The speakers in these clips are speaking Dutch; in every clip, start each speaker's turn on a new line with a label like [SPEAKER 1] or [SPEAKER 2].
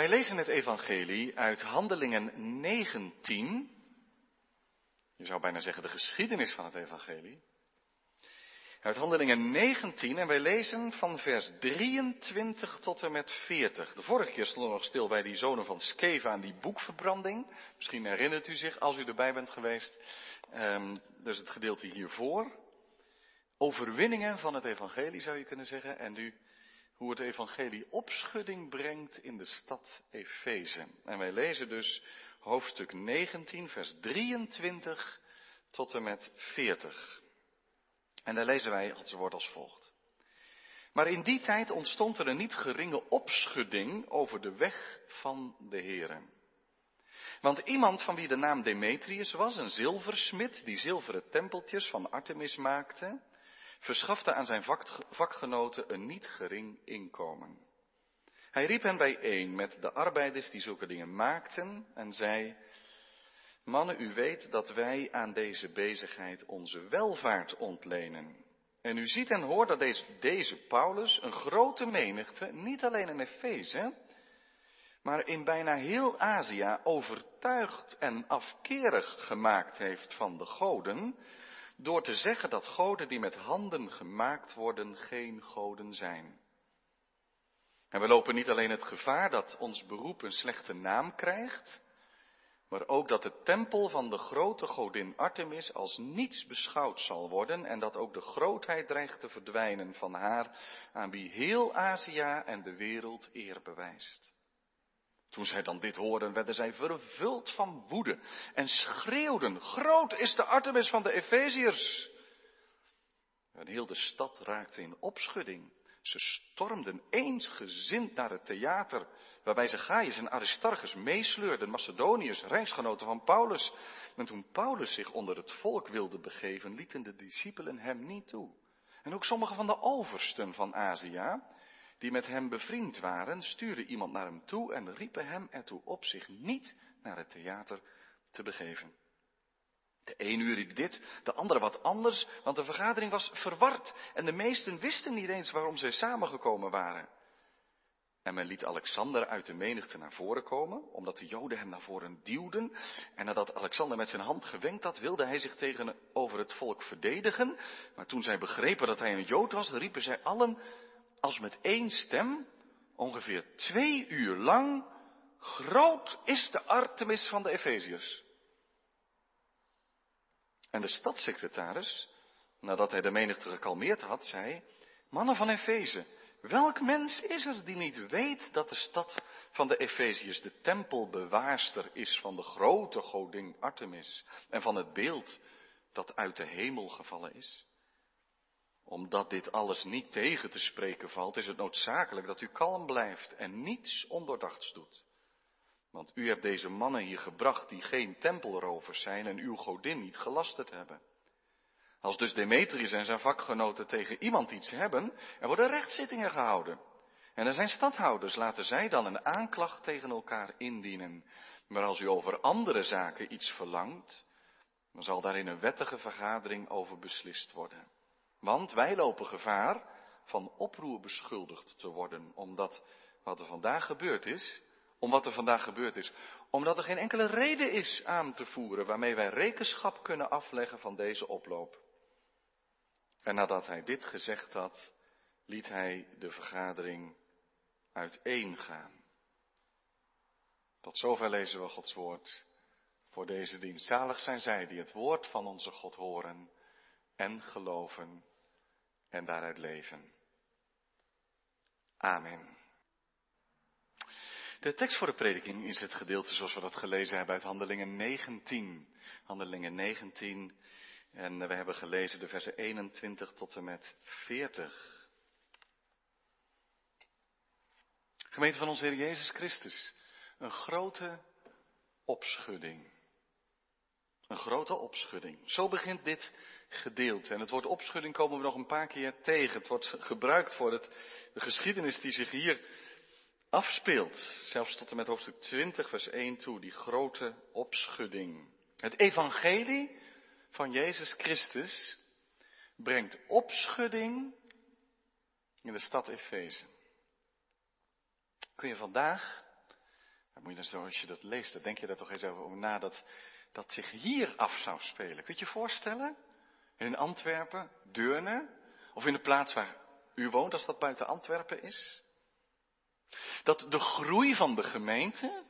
[SPEAKER 1] Wij lezen het evangelie uit Handelingen 19. Je zou bijna zeggen de geschiedenis van het evangelie. Uit Handelingen 19 en wij lezen van vers 23 tot en met 40. De vorige keer stonden we nog stil bij die zonen van Skeva aan die boekverbranding. Misschien herinnert u zich als u erbij bent geweest. Um, dus het gedeelte hiervoor. Overwinningen van het evangelie zou je kunnen zeggen. En nu hoe het evangelie opschudding brengt in de stad Efeze. En wij lezen dus hoofdstuk 19, vers 23 tot en met 40. En daar lezen wij Gods woord als volgt. Maar in die tijd ontstond er een niet geringe opschudding over de weg van de Heren. Want iemand van wie de naam Demetrius was, een zilversmid, die zilveren tempeltjes van Artemis maakte, verschafte aan zijn vakgenoten een niet gering inkomen. Hij riep hen bijeen met de arbeiders die zulke dingen maakten en zei, Mannen, u weet dat wij aan deze bezigheid onze welvaart ontlenen. En u ziet en hoort dat deze, deze Paulus een grote menigte, niet alleen in Efeze, maar in bijna heel Azië overtuigd en afkerig gemaakt heeft van de goden, door te zeggen dat goden die met handen gemaakt worden geen goden zijn. En we lopen niet alleen het gevaar dat ons beroep een slechte naam krijgt, maar ook dat de tempel van de grote godin Artemis als niets beschouwd zal worden en dat ook de grootheid dreigt te verdwijnen van haar aan wie heel Azië en de wereld eer bewijst. Toen zij dan dit hoorden, werden zij vervuld van woede en schreeuwden, groot is de Artemis van de Efeziërs. En heel de stad raakte in opschudding. Ze stormden eensgezind naar het theater, waarbij ze Gaius en Aristarchus meesleurden, Macedoniërs, reisgenoten van Paulus. En toen Paulus zich onder het volk wilde begeven, lieten de discipelen hem niet toe. En ook sommige van de oversten van Azië, die met hem bevriend waren, stuurden iemand naar hem toe en riepen hem ertoe op zich niet naar het theater te begeven. De een uur riep dit, de andere wat anders, want de vergadering was verward en de meesten wisten niet eens waarom zij samengekomen waren. En men liet Alexander uit de menigte naar voren komen, omdat de Joden hem naar voren duwden. En nadat Alexander met zijn hand gewenkt had, wilde hij zich tegenover het volk verdedigen. Maar toen zij begrepen dat hij een Jood was, riepen zij allen als met één stem, ongeveer twee uur lang, groot is de Artemis van de Efeziërs. En de stadssecretaris, nadat hij de menigte gekalmeerd had, zei, mannen van Efeze, welk mens is er die niet weet dat de stad van de Efeziërs de tempelbewaarster is van de grote godin Artemis en van het beeld dat uit de hemel gevallen is? Omdat dit alles niet tegen te spreken valt, is het noodzakelijk dat u kalm blijft en niets ondoordachts doet. Want u hebt deze mannen hier gebracht die geen tempelrovers zijn en uw godin niet gelasterd hebben. Als dus Demetrius en zijn vakgenoten tegen iemand iets hebben, er worden rechtszittingen gehouden. En er zijn stadhouders, laten zij dan een aanklacht tegen elkaar indienen. Maar als u over andere zaken iets verlangt, dan zal daar in een wettige vergadering over beslist worden. Want wij lopen gevaar van oproer beschuldigd te worden, omdat wat er vandaag gebeurd is, om wat er vandaag gebeurd is, omdat er geen enkele reden is aan te voeren waarmee wij rekenschap kunnen afleggen van deze oploop. En nadat hij dit gezegd had, liet hij de vergadering uiteengaan. Tot zover lezen we Gods woord voor deze dienst. Zalig zijn zij die het woord van onze God horen en geloven en daaruit leven. Amen. De tekst voor de prediking is het gedeelte zoals we dat gelezen hebben uit Handelingen 19. Handelingen 19. En we hebben gelezen de versen 21 tot en met 40. Gemeente van onze Heer Jezus Christus. Een grote opschudding. Een grote opschudding. Zo begint dit gedeelte. En het woord opschudding komen we nog een paar keer tegen. Het wordt gebruikt voor het, de geschiedenis die zich hier afspeelt. Zelfs tot en met hoofdstuk 20, vers 1 toe. Die grote opschudding. Het evangelie van Jezus Christus brengt opschudding in de stad Efeze. Kun je vandaag Dan moet je dus, als je dat leest, dan denk je daar toch eens over na dat dat zich hier af zou spelen. Kun je je voorstellen? In Antwerpen, Deurne, of in de plaats waar u woont, als dat buiten Antwerpen is? Dat de groei van de gemeente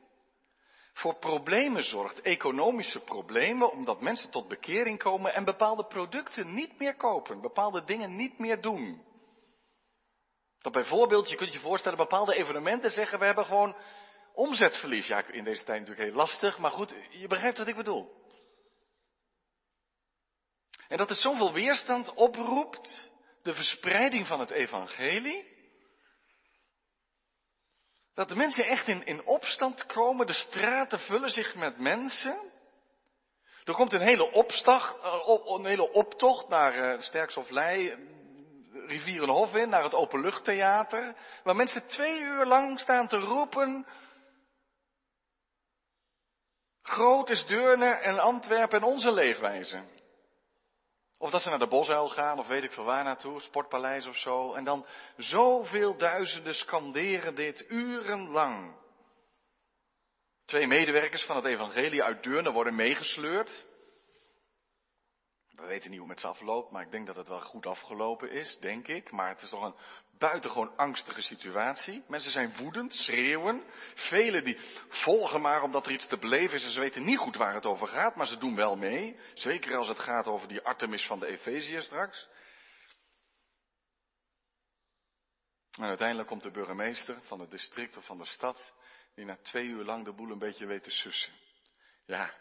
[SPEAKER 1] voor problemen zorgt, economische problemen, omdat mensen tot bekering komen en bepaalde producten niet meer kopen, bepaalde dingen niet meer doen. Dat bijvoorbeeld, je kunt je voorstellen, bepaalde evenementen zeggen, we hebben gewoon omzetverlies. Ja, in deze tijd natuurlijk heel lastig, maar goed, je begrijpt wat ik bedoel. En dat er zoveel weerstand oproept, de verspreiding van het evangelie, dat de mensen echt in, in opstand komen, de straten vullen zich met mensen. Er komt een hele, eh, een hele optocht naar uh, Sterks of Lei, Rivierenhof in, naar het Openluchttheater, waar mensen twee uur lang staan te roepen, groot is Deurne en Antwerpen en onze leefwijze. Of dat ze naar de bosuil gaan, of weet ik veel waar naartoe, sportpaleis of zo. En dan zoveel duizenden scanderen dit urenlang. Twee medewerkers van het evangelie uit Deurne worden meegesleurd. We weten niet hoe het met ze afloopt, maar ik denk dat het wel goed afgelopen is, denk ik. Maar het is toch een buitengewoon angstige situatie. Mensen zijn woedend, schreeuwen. Velen die volgen maar omdat er iets te beleven is en ze weten niet goed waar het over gaat, maar ze doen wel mee. Zeker als het gaat over die Artemis van de Efeziërs straks. En uiteindelijk komt de burgemeester van het district of van de stad, die na twee uur lang de boel een beetje weet te sussen. Ja,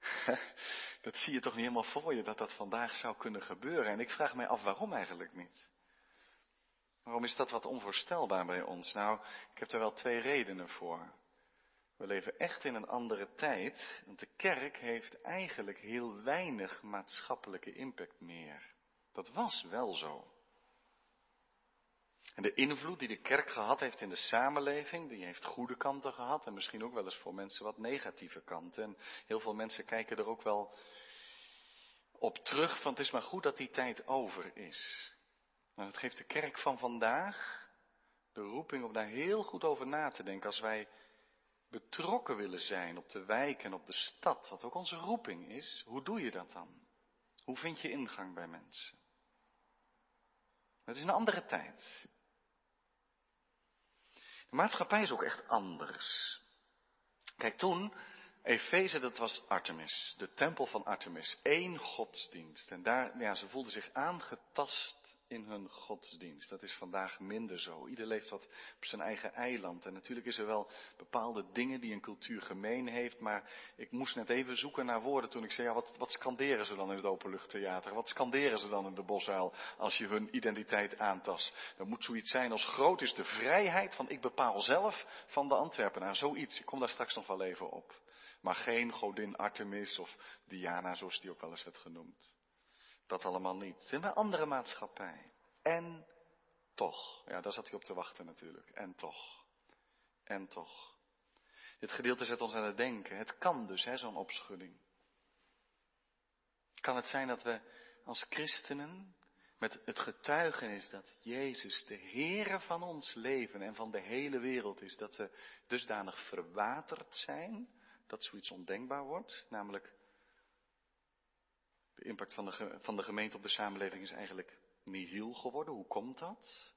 [SPEAKER 1] dat zie je toch niet helemaal voor je dat dat vandaag zou kunnen gebeuren. En ik vraag mij af waarom eigenlijk niet. Waarom is dat wat onvoorstelbaar bij ons? Nou, ik heb er wel twee redenen voor. We leven echt in een andere tijd, want de kerk heeft eigenlijk heel weinig maatschappelijke impact meer. Dat was wel zo. En de invloed die de kerk gehad heeft in de samenleving, die heeft goede kanten gehad en misschien ook wel eens voor mensen wat negatieve kanten. En heel veel mensen kijken er ook wel op terug van het is maar goed dat die tijd over is. En het geeft de kerk van vandaag de roeping om daar heel goed over na te denken als wij betrokken willen zijn op de wijk en op de stad, wat ook onze roeping is. Hoe doe je dat dan? Hoe vind je ingang bij mensen? Het is een andere tijd. De maatschappij is ook echt anders. Kijk, toen, Efeze, dat was Artemis, de tempel van Artemis, één godsdienst. En daar, ja, ze voelden zich aangetast in hun godsdienst. Dat is vandaag minder zo. Ieder leeft wat op zijn eigen eiland. En natuurlijk is er wel bepaalde dingen die een cultuur gemeen heeft. Maar ik moest net even zoeken naar woorden toen ik zei, ja, wat, wat scanderen ze dan in het openluchttheater? Wat scanderen ze dan in de bosuil als je hun identiteit aantast? Er moet zoiets zijn als groot is de vrijheid van ik bepaal zelf van de Antwerpenaar. Zoiets. Ik kom daar straks nog wel even op. Maar geen godin Artemis of Diana, zoals die ook wel eens werd genoemd. Dat allemaal niet. Het is een andere maatschappij. En toch. Ja, daar zat hij op te wachten natuurlijk. En toch. En toch. Dit gedeelte zet ons aan het denken. Het kan dus, hè, zo'n opschudding. Kan het zijn dat we als christenen met het getuigenis dat Jezus de Heere van ons leven en van de hele wereld is, dat we dusdanig verwaterd zijn, dat zoiets ondenkbaar wordt, namelijk de impact van de, van de gemeente op de samenleving is eigenlijk nihil geworden. Hoe komt dat?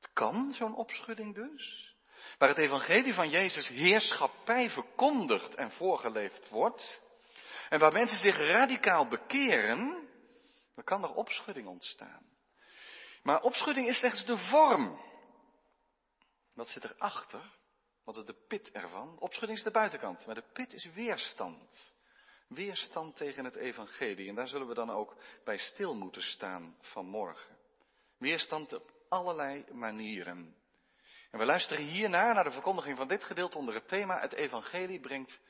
[SPEAKER 1] Het kan, zo'n opschudding dus. Waar het evangelie van Jezus heerschappij verkondigd en voorgeleefd wordt. En waar mensen zich radicaal bekeren, dan kan er opschudding ontstaan. Maar opschudding is slechts de vorm. Wat zit erachter? Wat is de pit ervan? Opschudding is de buitenkant, maar de pit is weerstand. Weerstand tegen het evangelie. En daar zullen we dan ook bij stil moeten staan vanmorgen. Weerstand op allerlei manieren. En we luisteren hierna naar de verkondiging van dit gedeelte onder het thema Het evangelie brengt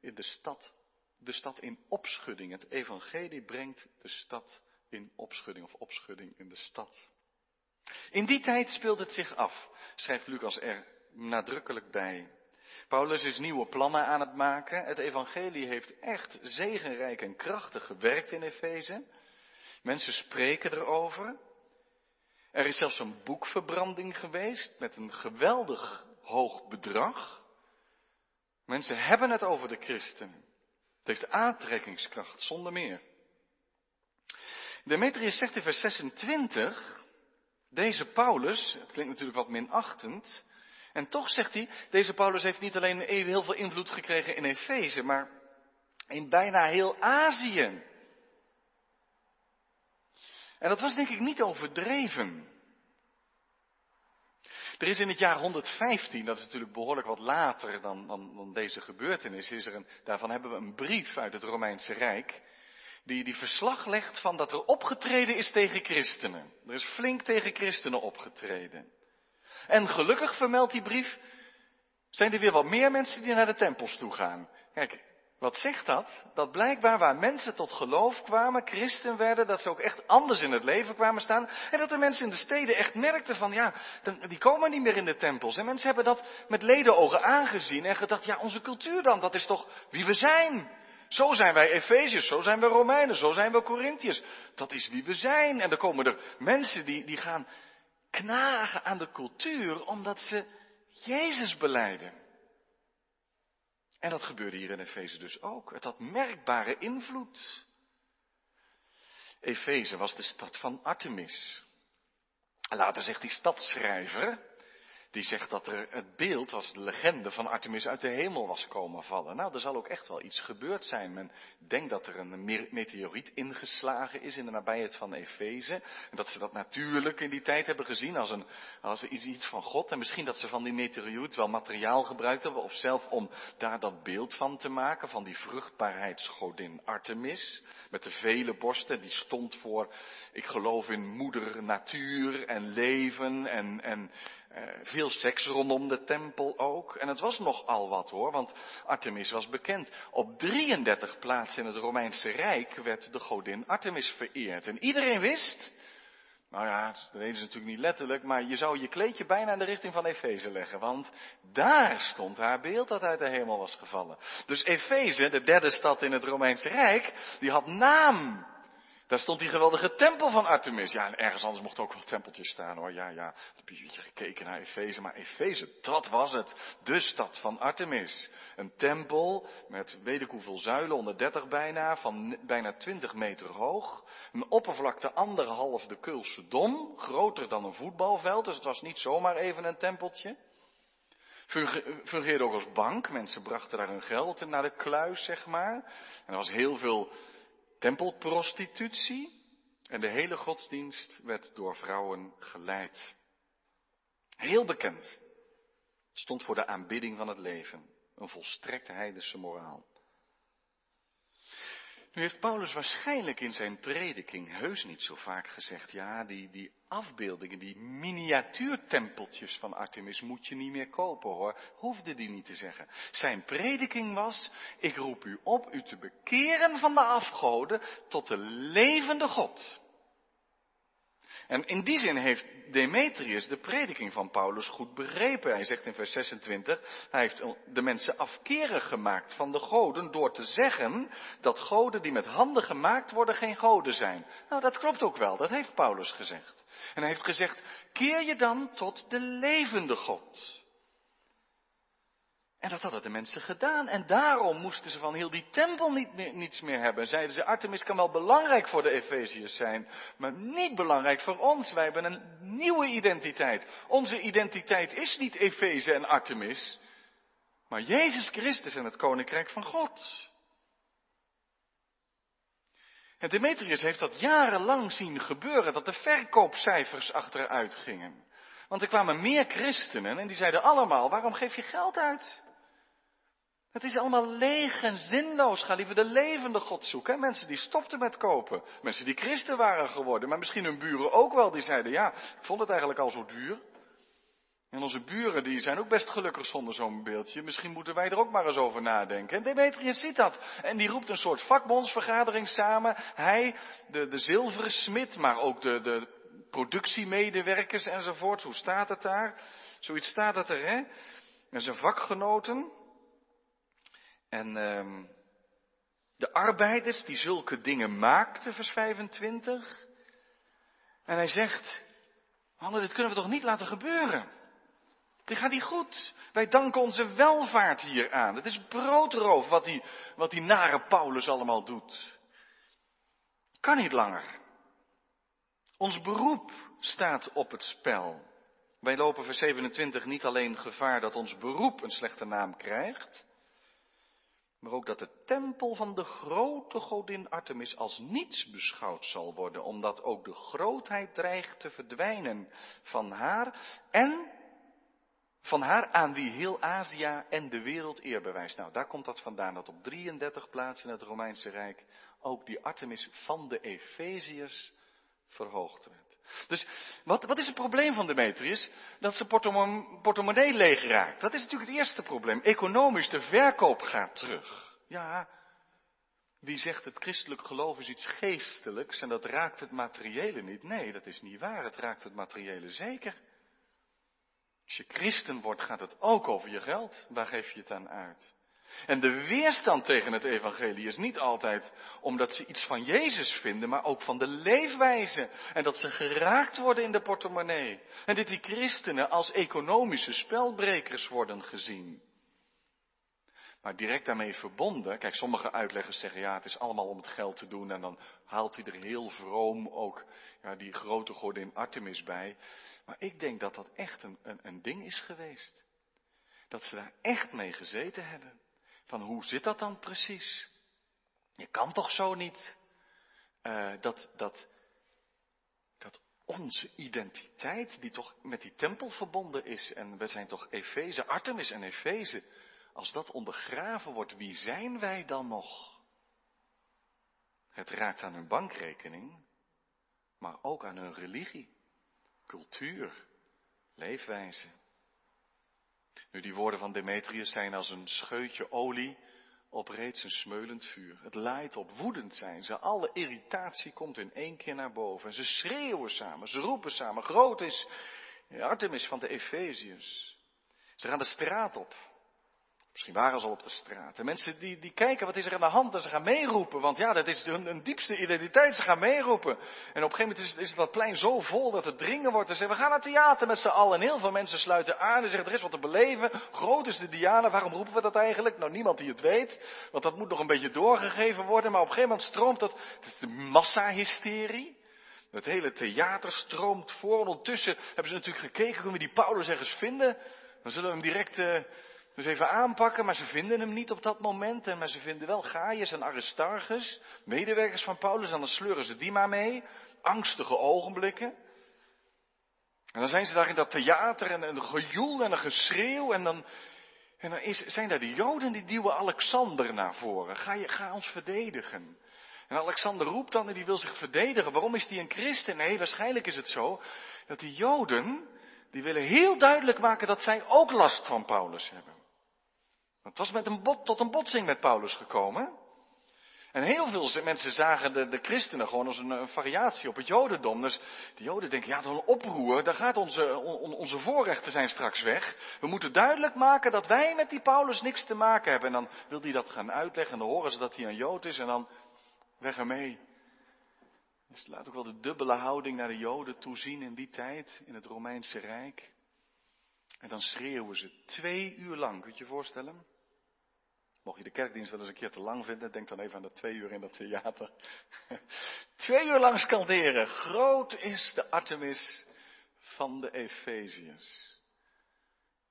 [SPEAKER 1] in de stad, de stad in opschudding. Het evangelie brengt de stad in opschudding of opschudding in de stad. In die tijd speelt het zich af, schrijft Lucas er nadrukkelijk bij. Paulus is nieuwe plannen aan het maken. Het evangelie heeft echt zegenrijk en krachtig gewerkt in Efeze. Mensen spreken erover. Er is zelfs een boekverbranding geweest met een geweldig hoog bedrag. Mensen hebben het over de christenen. Het heeft aantrekkingskracht, zonder meer. Demetrius zegt in vers 26, deze Paulus, het klinkt natuurlijk wat minachtend, en toch zegt hij, deze Paulus heeft niet alleen heel veel invloed gekregen in Efeze, maar in bijna heel Azië. En dat was denk ik niet overdreven. Er is in het jaar 115, dat is natuurlijk behoorlijk wat later dan, dan, dan deze gebeurtenis, is er een, daarvan hebben we een brief uit het Romeinse Rijk, die, die verslag legt van dat er opgetreden is tegen christenen. Er is flink tegen christenen opgetreden. En gelukkig vermeldt die brief, zijn er weer wat meer mensen die naar de tempels toe gaan. Kijk, wat zegt dat? Dat blijkbaar waar mensen tot geloof kwamen, christen werden, dat ze ook echt anders in het leven kwamen staan. En dat de mensen in de steden echt merkten van, ja, die komen niet meer in de tempels. En mensen hebben dat met ledenogen aangezien en gedacht, ja, onze cultuur dan, dat is toch wie we zijn. Zo zijn wij Efeziërs, zo zijn we Romeinen, zo zijn we Corinthiërs. Dat is wie we zijn. En dan komen er mensen die, die gaan knagen aan de cultuur omdat ze Jezus beleiden. En dat gebeurde hier in Efeze dus ook. Het had merkbare invloed. Efeze was de stad van Artemis. Later zegt die stadschrijver, die zegt dat er het beeld was de legende van Artemis uit de hemel was komen vallen. Nou, er zal ook echt wel iets gebeurd zijn. Men denkt dat er een meteoriet ingeslagen is in de nabijheid van Efeze. En dat ze dat natuurlijk in die tijd hebben gezien als, een, als iets van God. En misschien dat ze van die meteoriet wel materiaal gebruikt hebben of zelf om daar dat beeld van te maken van die vruchtbaarheidsgodin Artemis. Met de vele borsten, die stond voor, ik geloof in moeder natuur en leven en, en veel seks rondom de tempel ook. En het was nogal wat hoor, want Artemis was bekend. Op 33 plaatsen in het Romeinse Rijk werd de godin Artemis vereerd. En iedereen wist, nou ja, dat weten ze natuurlijk niet letterlijk, maar je zou je kleedje bijna in de richting van Efeze leggen, want daar stond haar beeld dat uit de hemel was gevallen. Dus Efeze, de derde stad in het Romeinse Rijk, die had naam. Daar stond die geweldige tempel van Artemis. Ja, en ergens anders mocht ook wel tempeltjes staan hoor. Ja, ja. Heb je gekeken naar Efeze. Maar Efeze, dat was het. De stad van Artemis. Een tempel met weet ik hoeveel zuilen, 130 bijna, van bijna 20 meter hoog. Een oppervlakte anderhalf de Keulse Dom. Groter dan een voetbalveld. Dus het was niet zomaar even een tempeltje. Fungeerde ook als bank. Mensen brachten daar hun geld naar de kluis, zeg maar. En er was heel veel tempelprostitutie en de hele godsdienst werd door vrouwen geleid. Heel bekend. Stond voor de aanbidding van het leven. Een volstrekt heidense moraal. Nu heeft Paulus waarschijnlijk in zijn prediking heus niet zo vaak gezegd, ja, die, die afbeeldingen, die miniatuurtempeltjes van Artemis moet je niet meer kopen hoor. Hoefde die niet te zeggen. Zijn prediking was, ik roep u op u te bekeren van de afgoden tot de levende God. En in die zin heeft Demetrius de prediking van Paulus goed begrepen. Hij zegt in vers 26, hij heeft de mensen afkerig gemaakt van de goden door te zeggen dat goden die met handen gemaakt worden geen goden zijn. Nou, dat klopt ook wel, dat heeft Paulus gezegd. En hij heeft gezegd, keer je dan tot de levende God. En dat hadden de mensen gedaan. En daarom moesten ze van heel die tempel niet niets meer hebben. Zeiden ze, Artemis kan wel belangrijk voor de Efeziërs zijn, maar niet belangrijk voor ons. Wij hebben een nieuwe identiteit. Onze identiteit is niet Efeze en Artemis, maar Jezus Christus en het Koninkrijk van God. En Demetrius heeft dat jarenlang zien gebeuren, dat de verkoopcijfers achteruit gingen. Want er kwamen meer christenen en die zeiden allemaal, waarom geef je geld uit? Het is allemaal leeg en zinloos. Ga liever de levende God zoeken. Mensen die stopten met kopen. Mensen die christen waren geworden. Maar misschien hun buren ook wel. Die zeiden, ja, ik vond het eigenlijk al zo duur. En onze buren die zijn ook best gelukkig zonder zo'n beeldje. Misschien moeten wij er ook maar eens over nadenken. En Demetrius ziet dat. En die roept een soort vakbondsvergadering samen. Hij, de, de zilveren smid, maar ook de, de productiemedewerkers enzovoort. Hoe staat het daar? Zoiets staat het er, hè? En zijn vakgenoten. En uh, de arbeiders die zulke dingen maakten, vers 25. En hij zegt, mannen, dit kunnen we toch niet laten gebeuren? Die gaat niet goed. Wij danken onze welvaart hier aan. Het is broodroof wat die, wat die nare Paulus allemaal doet. Kan niet langer. Ons beroep staat op het spel. Wij lopen vers 27 niet alleen gevaar dat ons beroep een slechte naam krijgt, maar ook dat de tempel van de grote godin Artemis als niets beschouwd zal worden, omdat ook de grootheid dreigt te verdwijnen van haar en van haar aan wie heel Azië en de wereld eer bewijst. Nou, daar komt dat vandaan, dat op 33 plaatsen in het Romeinse Rijk ook die Artemis van de Efeziërs verhoogd werd. Dus wat, wat is het probleem van Demetrius? Dat zijn portemonnee leeg raakt. Dat is natuurlijk het eerste probleem. Economisch, de verkoop gaat terug. Ja, wie zegt het christelijk geloof is iets geestelijks en dat raakt het materiële niet? Nee, dat is niet waar. Het raakt het materiële zeker. Als je christen wordt, gaat het ook over je geld. Waar geef je het aan uit? En de weerstand tegen het evangelie is niet altijd omdat ze iets van Jezus vinden, maar ook van de leefwijze. En dat ze geraakt worden in de portemonnee. En dat die christenen als economische spelbrekers worden gezien. Maar direct daarmee verbonden, kijk, sommige uitleggers zeggen ja, het is allemaal om het geld te doen en dan haalt hij er heel vroom ook ja, die grote godin Artemis bij. Maar ik denk dat dat echt een, een, een ding is geweest. Dat ze daar echt mee gezeten hebben. Van hoe zit dat dan precies? Je kan toch zo niet uh, dat, dat, dat onze identiteit, die toch met die tempel verbonden is, en we zijn toch Efeze, Artemis en Efeze, als dat ondergraven wordt, wie zijn wij dan nog? Het raakt aan hun bankrekening, maar ook aan hun religie, cultuur, leefwijze. Nu, die woorden van Demetrius zijn als een scheutje olie op reeds een smeulend vuur. Het laait op, woedend zijn ze. Alle irritatie komt in één keer naar boven. En ze schreeuwen samen, ze roepen samen. Groot is Artemis van de Efeziërs. Ze gaan de straat op. Misschien waren ze al op de straat. De mensen die, die kijken, wat is er aan de hand? En ze gaan meeroepen, want ja, dat is hun, diepste identiteit. Ze gaan meeroepen. En op een gegeven moment is, is dat plein zo vol dat het dringen wordt. En zeggen, we gaan naar theater met z'n allen. En heel veel mensen sluiten aan en zeggen, er is wat te beleven. Groot is de Diana, waarom roepen we dat eigenlijk? Nou, niemand die het weet. Want dat moet nog een beetje doorgegeven worden. Maar op een gegeven moment stroomt dat, het is de massahysterie. Het hele theater stroomt voor. ondertussen hebben ze natuurlijk gekeken, kunnen we die Paulus ergens vinden? Dan zullen we hem direct... Uh, dus even aanpakken, maar ze vinden hem niet op dat moment. En maar ze vinden wel Gaius en Aristarchus, medewerkers van Paulus, en dan sleuren ze die maar mee. Angstige ogenblikken. En dan zijn ze daar in dat theater en een gejoel en een geschreeuw. En dan, en is, zijn daar de Joden die duwen Alexander naar voren. Ga, je, ga ons verdedigen. En Alexander roept dan en die wil zich verdedigen. Waarom is die een christen? Nee, waarschijnlijk is het zo dat die Joden, die willen heel duidelijk maken dat zij ook last van Paulus hebben. Het was met een bot, tot een botsing met Paulus gekomen. En heel veel mensen zagen de, de christenen gewoon als een, variatie op het jodendom. Dus de joden denken, ja, een oproer, daar gaat onze, onze voorrechten zijn straks weg. We moeten duidelijk maken dat wij met die Paulus niks te maken hebben. En dan wil hij dat gaan uitleggen en dan horen ze dat hij een jood is en dan weg ermee. Dus laat ook wel de dubbele houding naar de joden toezien in die tijd, in het Romeinse Rijk. En dan schreeuwen ze twee uur lang, kunt je je voorstellen? Mocht je de kerkdienst wel eens een keer te lang vinden, denk dan even aan de twee uur in dat theater. twee uur lang skanderen. Groot is de Artemis van de Efeziërs.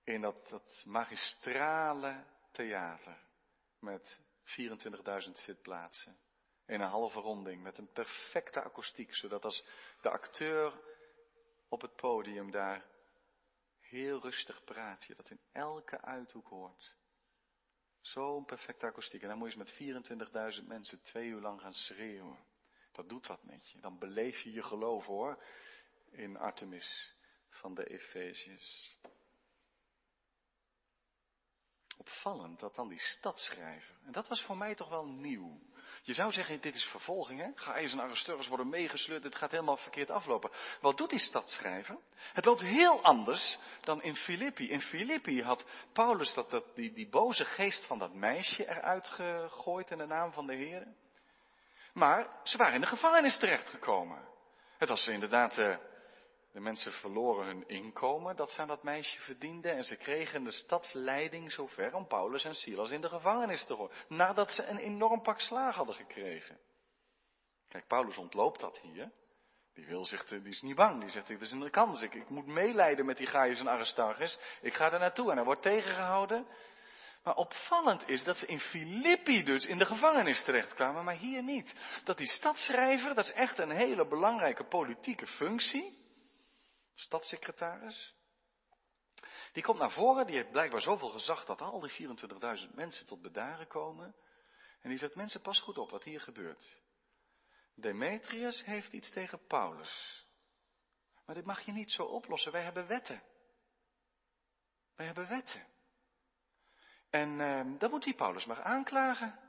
[SPEAKER 1] In dat, dat magistrale theater met 24.000 zitplaatsen. In een halve ronding met een perfecte akoestiek, zodat als de acteur op het podium daar heel rustig praat, je dat in elke uithoek hoort. Zo'n perfecte akoestiek. En dan moet je eens met 24.000 mensen twee uur lang gaan schreeuwen. Dat doet wat met je. Dan beleef je je geloof hoor. In Artemis van de Efeziërs. Opvallend dat dan die stadschrijver. En dat was voor mij toch wel nieuw. Je zou zeggen, dit is vervolging, hè? Gaius en Aristarchus worden meegesleurd, het gaat helemaal verkeerd aflopen. Wat doet die stadschrijver? Het loopt heel anders dan in Filippi. In Filippi had Paulus dat, die, die boze geest van dat meisje eruit gegooid in de naam van de Heer. Maar ze waren in de gevangenis terechtgekomen. Het was inderdaad uh, De mensen verloren hun inkomen dat ze aan dat meisje verdienden en ze kregen de stadsleiding zover om Paulus en Silas in de gevangenis te gooien, nadat ze een enorm pak slaag hadden gekregen. Kijk, Paulus ontloopt dat hier. Die, wil zich, die is niet bang. Die zegt, dit is een kans. Ik, ik moet meeleiden met die Gaius en Aristarchus. Ik ga er naartoe en hij wordt tegengehouden. Maar opvallend is dat ze in Filippi dus in de gevangenis terechtkwamen, maar hier niet. Dat die stadschrijver, dat is echt een hele belangrijke politieke functie. Stadssecretaris. Die komt naar voren, die heeft blijkbaar zoveel gezag dat al die 24.000 mensen tot bedaren komen. En die zegt, mensen, pas goed op wat hier gebeurt. Demetrius heeft iets tegen Paulus. Maar dit mag je niet zo oplossen. Wij hebben wetten. Wij hebben wetten. En uh, dan moet die Paulus maar aanklagen.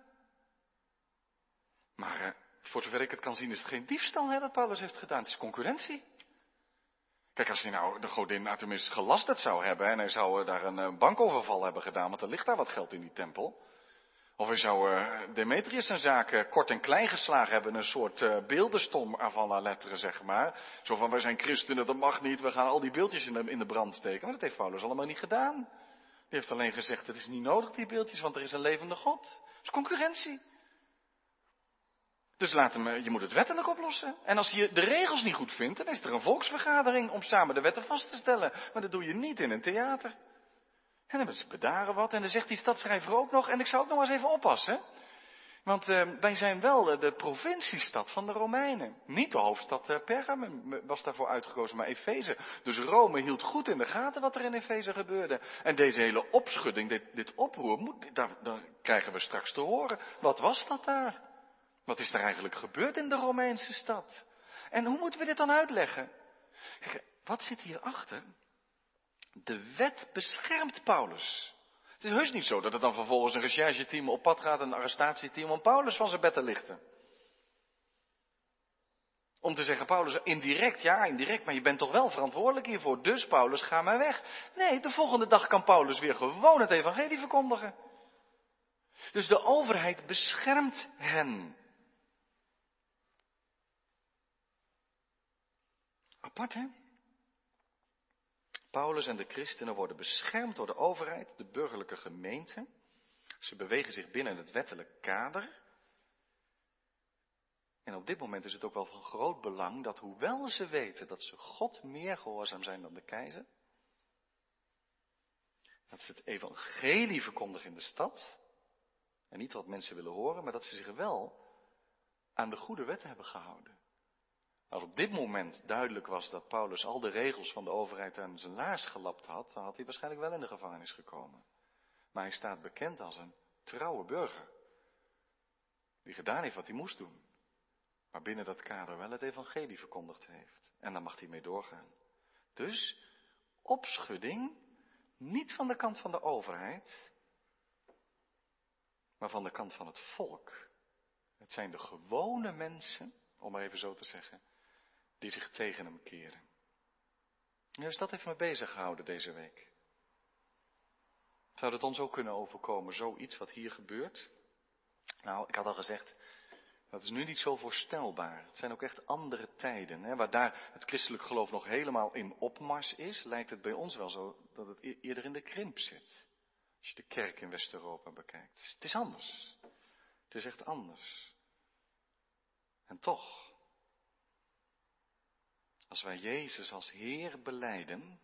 [SPEAKER 1] Maar uh, voor zover ik het kan zien is het geen diefstal hè, dat Paulus heeft gedaan. Het is concurrentie. Kijk, als hij nou de godin Artemis gelasterd zou hebben en hij zou uh, daar een uh, bankoverval hebben gedaan, want er ligt daar wat geld in die tempel. Of hij zou uh, Demetrius zijn zaken kort en klein geslagen hebben, een soort beeldenstom avant la lettre, zeg maar. Zo van, wij zijn christenen, dat mag niet, we gaan al die beeldjes in de, in de brand steken. Maar dat heeft Paulus allemaal niet gedaan. Die heeft alleen gezegd, het is niet nodig, die beeldjes, want er is een levende God. Dat is concurrentie. Dus laat hem, je moet het wettelijk oplossen. En als je de regels niet goed vindt, dan is er een volksvergadering om samen de wetten vast te stellen. Maar dat doe je niet in een theater. En dan ze bedaren wat. En dan zegt die stadschrijver ook nog, en ik zou ook nog eens even oppassen. Want uh, wij zijn wel de provinciestad van de Romeinen. Niet de hoofdstad uh, was daarvoor uitgekozen, maar Efeze. Dus Rome hield goed in de gaten wat er in Efeze gebeurde. En deze hele opschudding, dit, dit oproer, moet, daar, daar krijgen we straks te horen. Wat was dat daar? Wat is er eigenlijk gebeurd in de Romeinse stad? En hoe moeten we dit dan uitleggen? Wat zit hierachter? De wet beschermt Paulus. Het is heus niet zo dat het dan vervolgens een rechercheteam op pad gaat, een arrestatieteam, om Paulus van zijn bed te lichten. Om te zeggen, Paulus, indirect, ja, indirect, maar je bent toch wel verantwoordelijk hiervoor. Dus Paulus, ga maar weg. Nee, de volgende dag kan Paulus weer gewoon het evangelie verkondigen. Dus de overheid beschermt hen. Paulus en de christenen worden beschermd door de overheid, de burgerlijke gemeente. Ze bewegen zich binnen het wettelijk kader. En op dit moment is het ook wel van groot belang dat hoewel ze weten dat ze God meer gehoorzaam zijn dan de keizer, dat ze het evangelie verkondigen in de stad, en niet wat mensen willen horen, maar dat ze zich wel aan de goede wetten hebben gehouden. Als op dit moment duidelijk was dat Paulus al de regels van de overheid aan zijn laars gelapt had, dan had hij waarschijnlijk wel in de gevangenis gekomen. Maar hij staat bekend als een trouwe burger. Die gedaan heeft wat hij moest doen. Maar binnen dat kader wel het evangelie verkondigd heeft. En daar mag hij mee doorgaan. Dus opschudding niet van de kant van de overheid, maar van de kant van het volk. Het zijn de gewone mensen, om maar even zo te zeggen, die zich tegen hem keren. Dus dat heeft me bezig gehouden deze week. Zou het ons ook kunnen overkomen, zoiets wat hier gebeurt? Nou, ik had al gezegd, dat is nu niet zo voorstelbaar. Het zijn ook echt andere tijden. Hè? Waar daar het christelijk geloof nog helemaal in opmars is, lijkt het bij ons wel zo dat het e-, eerder in de krimp zit. Als je de kerk in West-Europa bekijkt. Het is anders. Het is echt anders. En toch, als wij Jezus als Heer beleiden,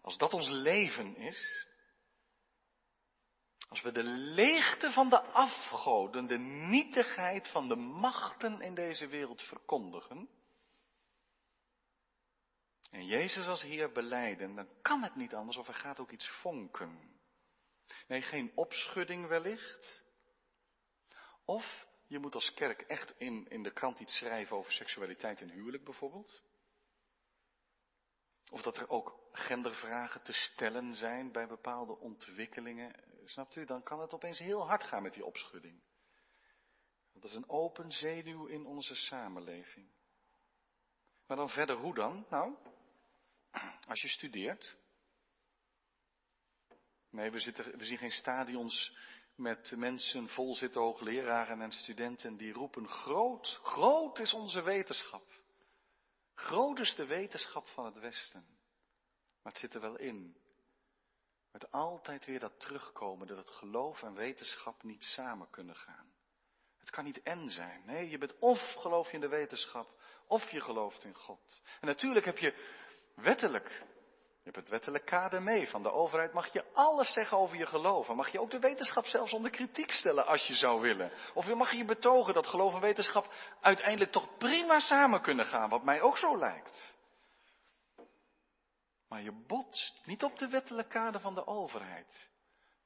[SPEAKER 1] als dat ons leven is, als we de leegte van de afgoden, de nietigheid van de machten in deze wereld verkondigen, en Jezus als Heer beleiden, dan kan het niet anders of er gaat ook iets vonken. Nee, geen opschudding wellicht. Of je moet als kerk echt in, in de krant iets schrijven over seksualiteit en huwelijk bijvoorbeeld. Of dat er ook gendervragen te stellen zijn bij bepaalde ontwikkelingen. Snapt u? Dan kan het opeens heel hard gaan met die opschudding. Dat is een open zenuw in onze samenleving. Maar dan verder hoe dan? Nou, als je studeert. Nee, we, zitten, we zien geen stadions met mensen vol zitten, hoogleraren en studenten, die roepen, groot, groot is onze wetenschap. Groot is de wetenschap van het Westen. Maar het zit er wel in. Met altijd weer dat terugkomen dat het geloof en wetenschap niet samen kunnen gaan. Het kan niet en zijn. Nee, je bent of geloof je in de wetenschap, of je gelooft in God. En natuurlijk heb je wettelijk, je hebt het wettelijk kader mee van de overheid, mag je alles zeggen over je geloven. Mag je ook de wetenschap zelfs onder kritiek stellen als je zou willen. Of mag je betogen dat geloof en wetenschap uiteindelijk toch prima samen kunnen gaan, wat mij ook zo lijkt. Maar je botst niet op de wettelijke kader van de overheid.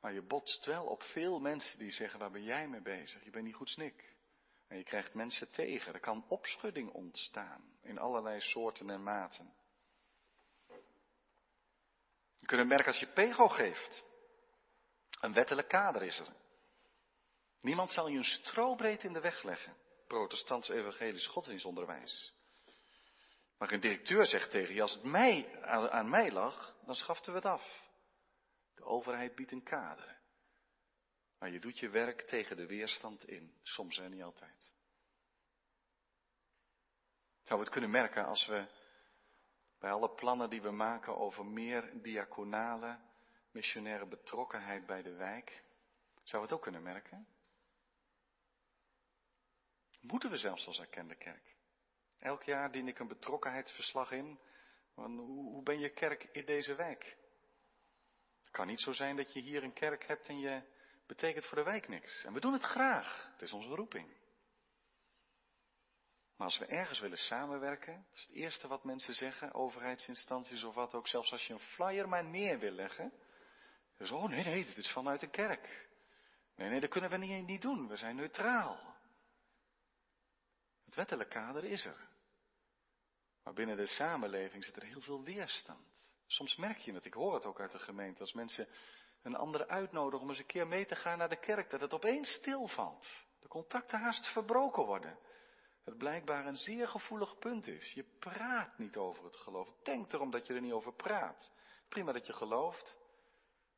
[SPEAKER 1] Maar je botst wel op veel mensen die zeggen, waar ben jij mee bezig? Je bent niet goed snik. En je krijgt mensen tegen. Er kan opschudding ontstaan in allerlei soorten en maten. Je kunt het merken als je pego geeft. Een wettelijk kader is er. Niemand zal je een strobreed in de weg leggen. Protestants evangelisch godsdienstonderwijs. Maar een directeur zegt tegen je, als het mij, aan, mij lag, dan schaften we het af. De overheid biedt een kader. Maar je doet je werk tegen de weerstand in. Soms en niet altijd. Zou we het kunnen merken als we bij alle plannen die we maken over meer diaconale, missionaire betrokkenheid bij de wijk, zou het ook kunnen merken? Moeten we zelfs als erkende kerk? Elk jaar dien ik een betrokkenheidsverslag in. Van hoe ben je kerk in deze wijk? Het kan niet zo zijn dat je hier een kerk hebt en je betekent voor de wijk niks. En we doen het graag. Het is onze roeping. Maar als we ergens willen samenwerken, dat is het eerste wat mensen zeggen, overheidsinstanties of wat ook, zelfs als je een flyer maar neer wil leggen. Dus, oh nee, nee, dit is vanuit de kerk. Nee, nee, dat kunnen we niet, niet doen. We zijn neutraal. Het wettelijk kader is er. Maar binnen de samenleving zit er heel veel weerstand. Soms merk je het, ik hoor het ook uit de gemeente, als mensen een andere uitnodigen om eens een keer mee te gaan naar de kerk, dat het opeens stilvalt. De contacten haast verbroken worden. Het blijkbaar een zeer gevoelig punt is. Je praat niet over het geloof. Denk erom dat je er niet over praat. Prima dat je gelooft.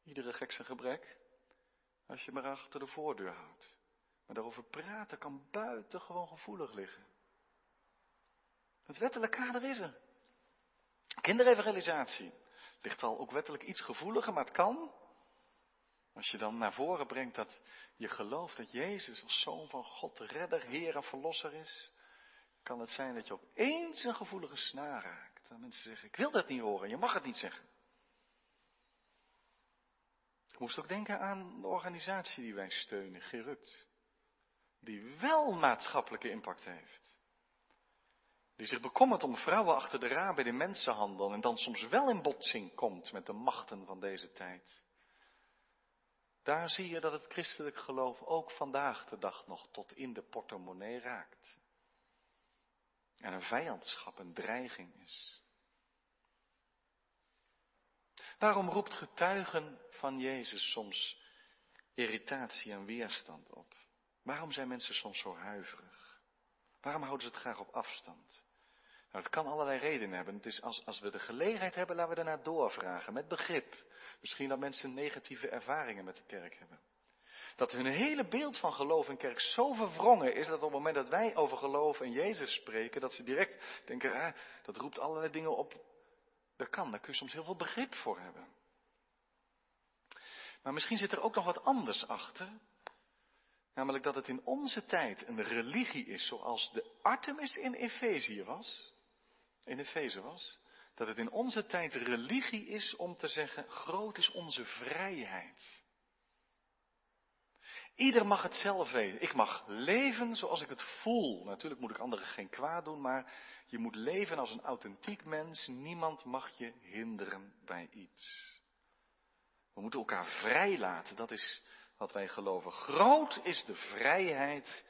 [SPEAKER 1] Iedere gek zijn gebrek. Als je maar achter de voordeur houdt. Maar daarover praten kan buitengewoon gevoelig liggen. Het wettelijk kader is er. Kinderevangelisatie ligt al ook wettelijk iets gevoeliger, maar het kan. Als je dan naar voren brengt dat je gelooft dat Jezus als Zoon van God, de redder, Heer en Verlosser is, kan het zijn dat je opeens een gevoelige snaar raakt. Dat mensen zeggen, ik wil dat niet horen, je mag het niet zeggen. Ik moest ook denken aan de organisatie die wij steunen, Gerut. Die wel maatschappelijke impact heeft. Die zich bekommert om vrouwen achter de raam bij de mensenhandel en dan soms wel in botsing komt met de machten van deze tijd. Daar zie je dat het christelijk geloof ook vandaag de dag nog tot in de portemonnee raakt. En een vijandschap, een dreiging is. Waarom roept getuigen van Jezus soms irritatie en weerstand op? Waarom zijn mensen soms zo huiverig? Waarom houden ze het graag op afstand? Nou, het kan allerlei redenen hebben. Het is als, als we de gelegenheid hebben, laten we daarna doorvragen, met begrip. Misschien dat mensen negatieve ervaringen met de kerk hebben. Dat hun hele beeld van geloof en kerk zo verwrongen is, dat op het moment dat wij over geloof en Jezus spreken, dat ze direct denken, ah, dat roept allerlei dingen op. Dat kan, daar kun je soms heel veel begrip voor hebben. Maar misschien zit er ook nog wat anders achter. Namelijk dat het in onze tijd een religie is zoals de Artemis in Efezië was in Efeze was. Dat het in onze tijd religie is om te zeggen, groot is onze vrijheid. Ieder mag het zelf weten. Ik mag leven zoals ik het voel. Natuurlijk moet ik anderen geen kwaad doen, maar je moet leven als een authentiek mens. Niemand mag je hinderen bij iets. We moeten elkaar vrijlaten, dat is wat wij geloven. Groot is de vrijheid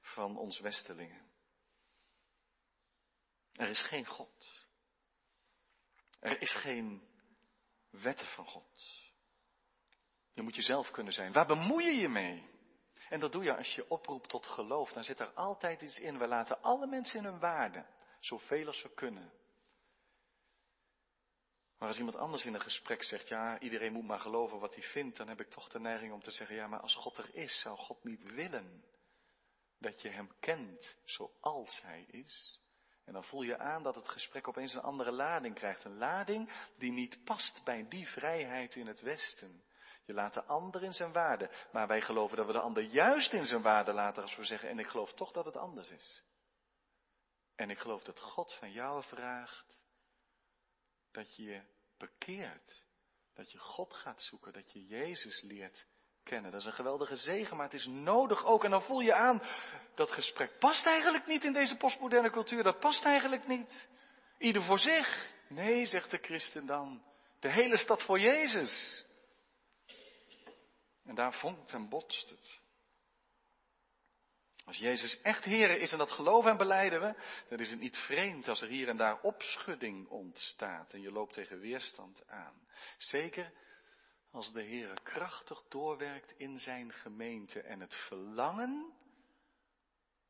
[SPEAKER 1] van ons Westelingen. Er is geen God. Er is geen wetten van God. Je moet jezelf kunnen zijn. Waar bemoei je je mee? En dat doe je als je oproept tot geloof. Dan zit er altijd iets in. We laten alle mensen in hun waarde. Zoveel als we kunnen. Maar als iemand anders in een gesprek zegt, ja, iedereen moet maar geloven wat hij vindt, dan heb ik toch de neiging om te zeggen, ja, maar als God er is, zou God niet willen dat je hem kent zoals hij is? En dan voel je aan dat het gesprek opeens een andere lading krijgt. Een lading die niet past bij die vrijheid in het Westen. Je laat de ander in zijn waarde. Maar wij geloven dat we de ander juist in zijn waarde laten als we zeggen, en ik geloof toch dat het anders is. En ik geloof dat God van jou vraagt dat je je bekeert. Dat je God gaat zoeken, dat je Jezus leert kennen. Dat is een geweldige zegen, maar het is nodig ook. En dan voel je aan, dat gesprek past eigenlijk niet in deze postmoderne cultuur. Dat past eigenlijk niet. Ieder voor zich. Nee, zegt de christen dan. De hele stad voor Jezus. En daar vonkt en botst het. Als Jezus echt Heer is en dat geloven en beleiden we, dan is het niet vreemd als er hier en daar opschudding ontstaat en je loopt tegen weerstand aan. Zeker als de Heer krachtig doorwerkt in zijn gemeente en het verlangen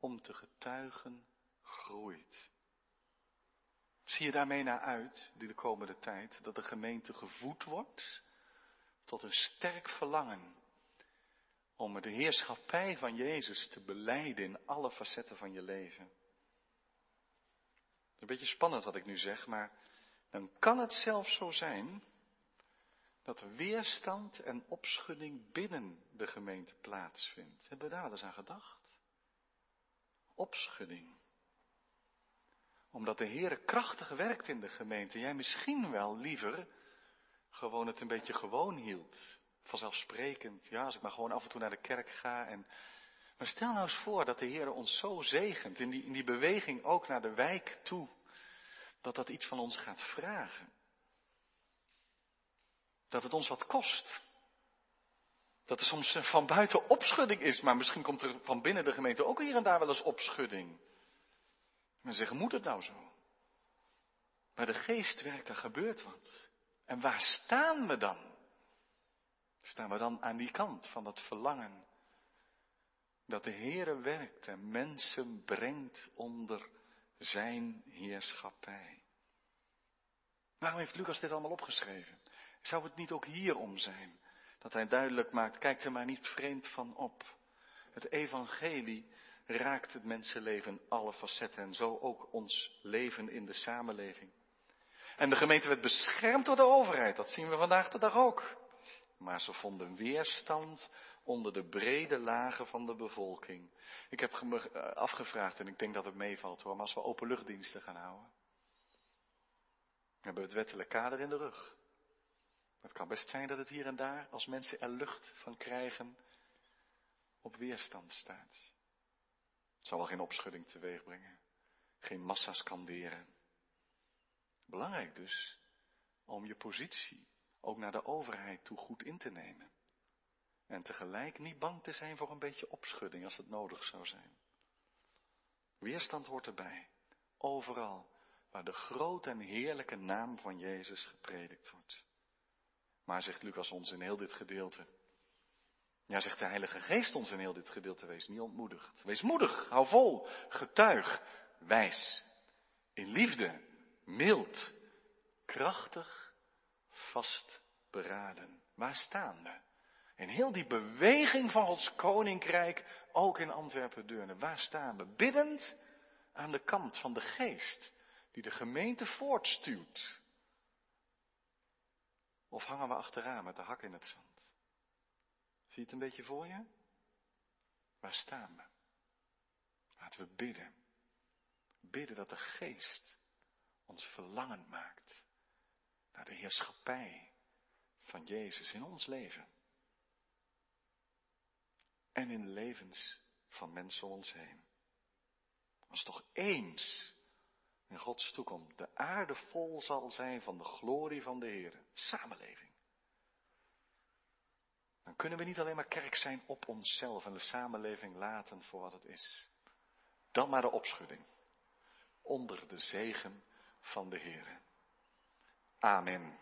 [SPEAKER 1] om te getuigen groeit. Zie je daarmee naar uit, die de komende tijd, dat de gemeente gevoed wordt tot een sterk verlangen om de heerschappij van Jezus te beleiden in alle facetten van je leven. Een beetje spannend wat ik nu zeg, maar dan kan het zelfs zo zijn dat er weerstand en opschudding binnen de gemeente plaatsvindt. Hebben we daar eens aan gedacht? Opschudding. Omdat de Heer krachtig werkt in de gemeente. Jij misschien wel liever gewoon het een beetje gewoon hield vanzelfsprekend. Ja, als ik maar gewoon af en toe naar de kerk ga. En... Maar stel nou eens voor dat de Heer ons zo zegent, in die, in die beweging ook naar de wijk toe, dat dat iets van ons gaat vragen. Dat het ons wat kost. Dat er soms van buiten opschudding is, maar misschien komt er van binnen de gemeente ook hier en daar wel eens opschudding. En zeggen, moet het nou zo? Maar de geest werkt, er gebeurt wat. En waar staan we dan? Staan we dan aan die kant van dat verlangen dat de Heere werkt en mensen brengt onder zijn heerschappij. Waarom heeft Lucas dit allemaal opgeschreven? Zou het niet ook hierom zijn? Dat hij duidelijk maakt, kijk er maar niet vreemd van op. Het evangelie raakt het mensenleven alle facetten en zo ook ons leven in de samenleving. En de gemeente werd beschermd door de overheid, dat zien we vandaag de dag ook. Maar ze vonden weerstand onder de brede lagen van de bevolking. Ik heb me eh, afgevraagd, en ik denk dat het meevalt hoor, maar als we openluchtdiensten gaan houden, hebben we het wettelijk kader in de rug. Het kan best zijn dat het hier en daar, als mensen er lucht van krijgen, op weerstand staat. Het zal wel geen opschudding teweeg brengen, geen massa skanderen. Belangrijk dus om je positie ook naar de overheid toe goed in te nemen. En tegelijk niet bang te zijn voor een beetje opschudding als het nodig zou zijn. Weerstand hoort erbij. Overal waar de grote en heerlijke naam van Jezus gepredikt wordt. Maar zegt Lucas ons in heel dit gedeelte. Ja, zegt de Heilige Geest ons in heel dit gedeelte, wees niet ontmoedigd. Wees moedig, hou vol, getuig, wijs. In liefde, mild, krachtig vastberaden. Waar staan we? In heel die beweging van ons koninkrijk, ook in Antwerpen-Deurne, waar staan we? Biddend aan de kant van de geest die de gemeente voortstuwt. Of hangen we achteraan met de hak in het zand? Zie je het een beetje voor je? Waar staan we? Laten we bidden. Bidden dat de geest ons verlangend maakt naar de heerschappij van Jezus in ons leven. En in de levens van mensen om ons heen. Als toch eens in Gods toekomst de aarde vol zal zijn van de glorie van de Heer, samenleving. Dan kunnen we niet alleen maar kerk zijn op onszelf en de samenleving laten voor wat het is. Dan maar de opschudding. Onder de zegen van de Heer. Amen.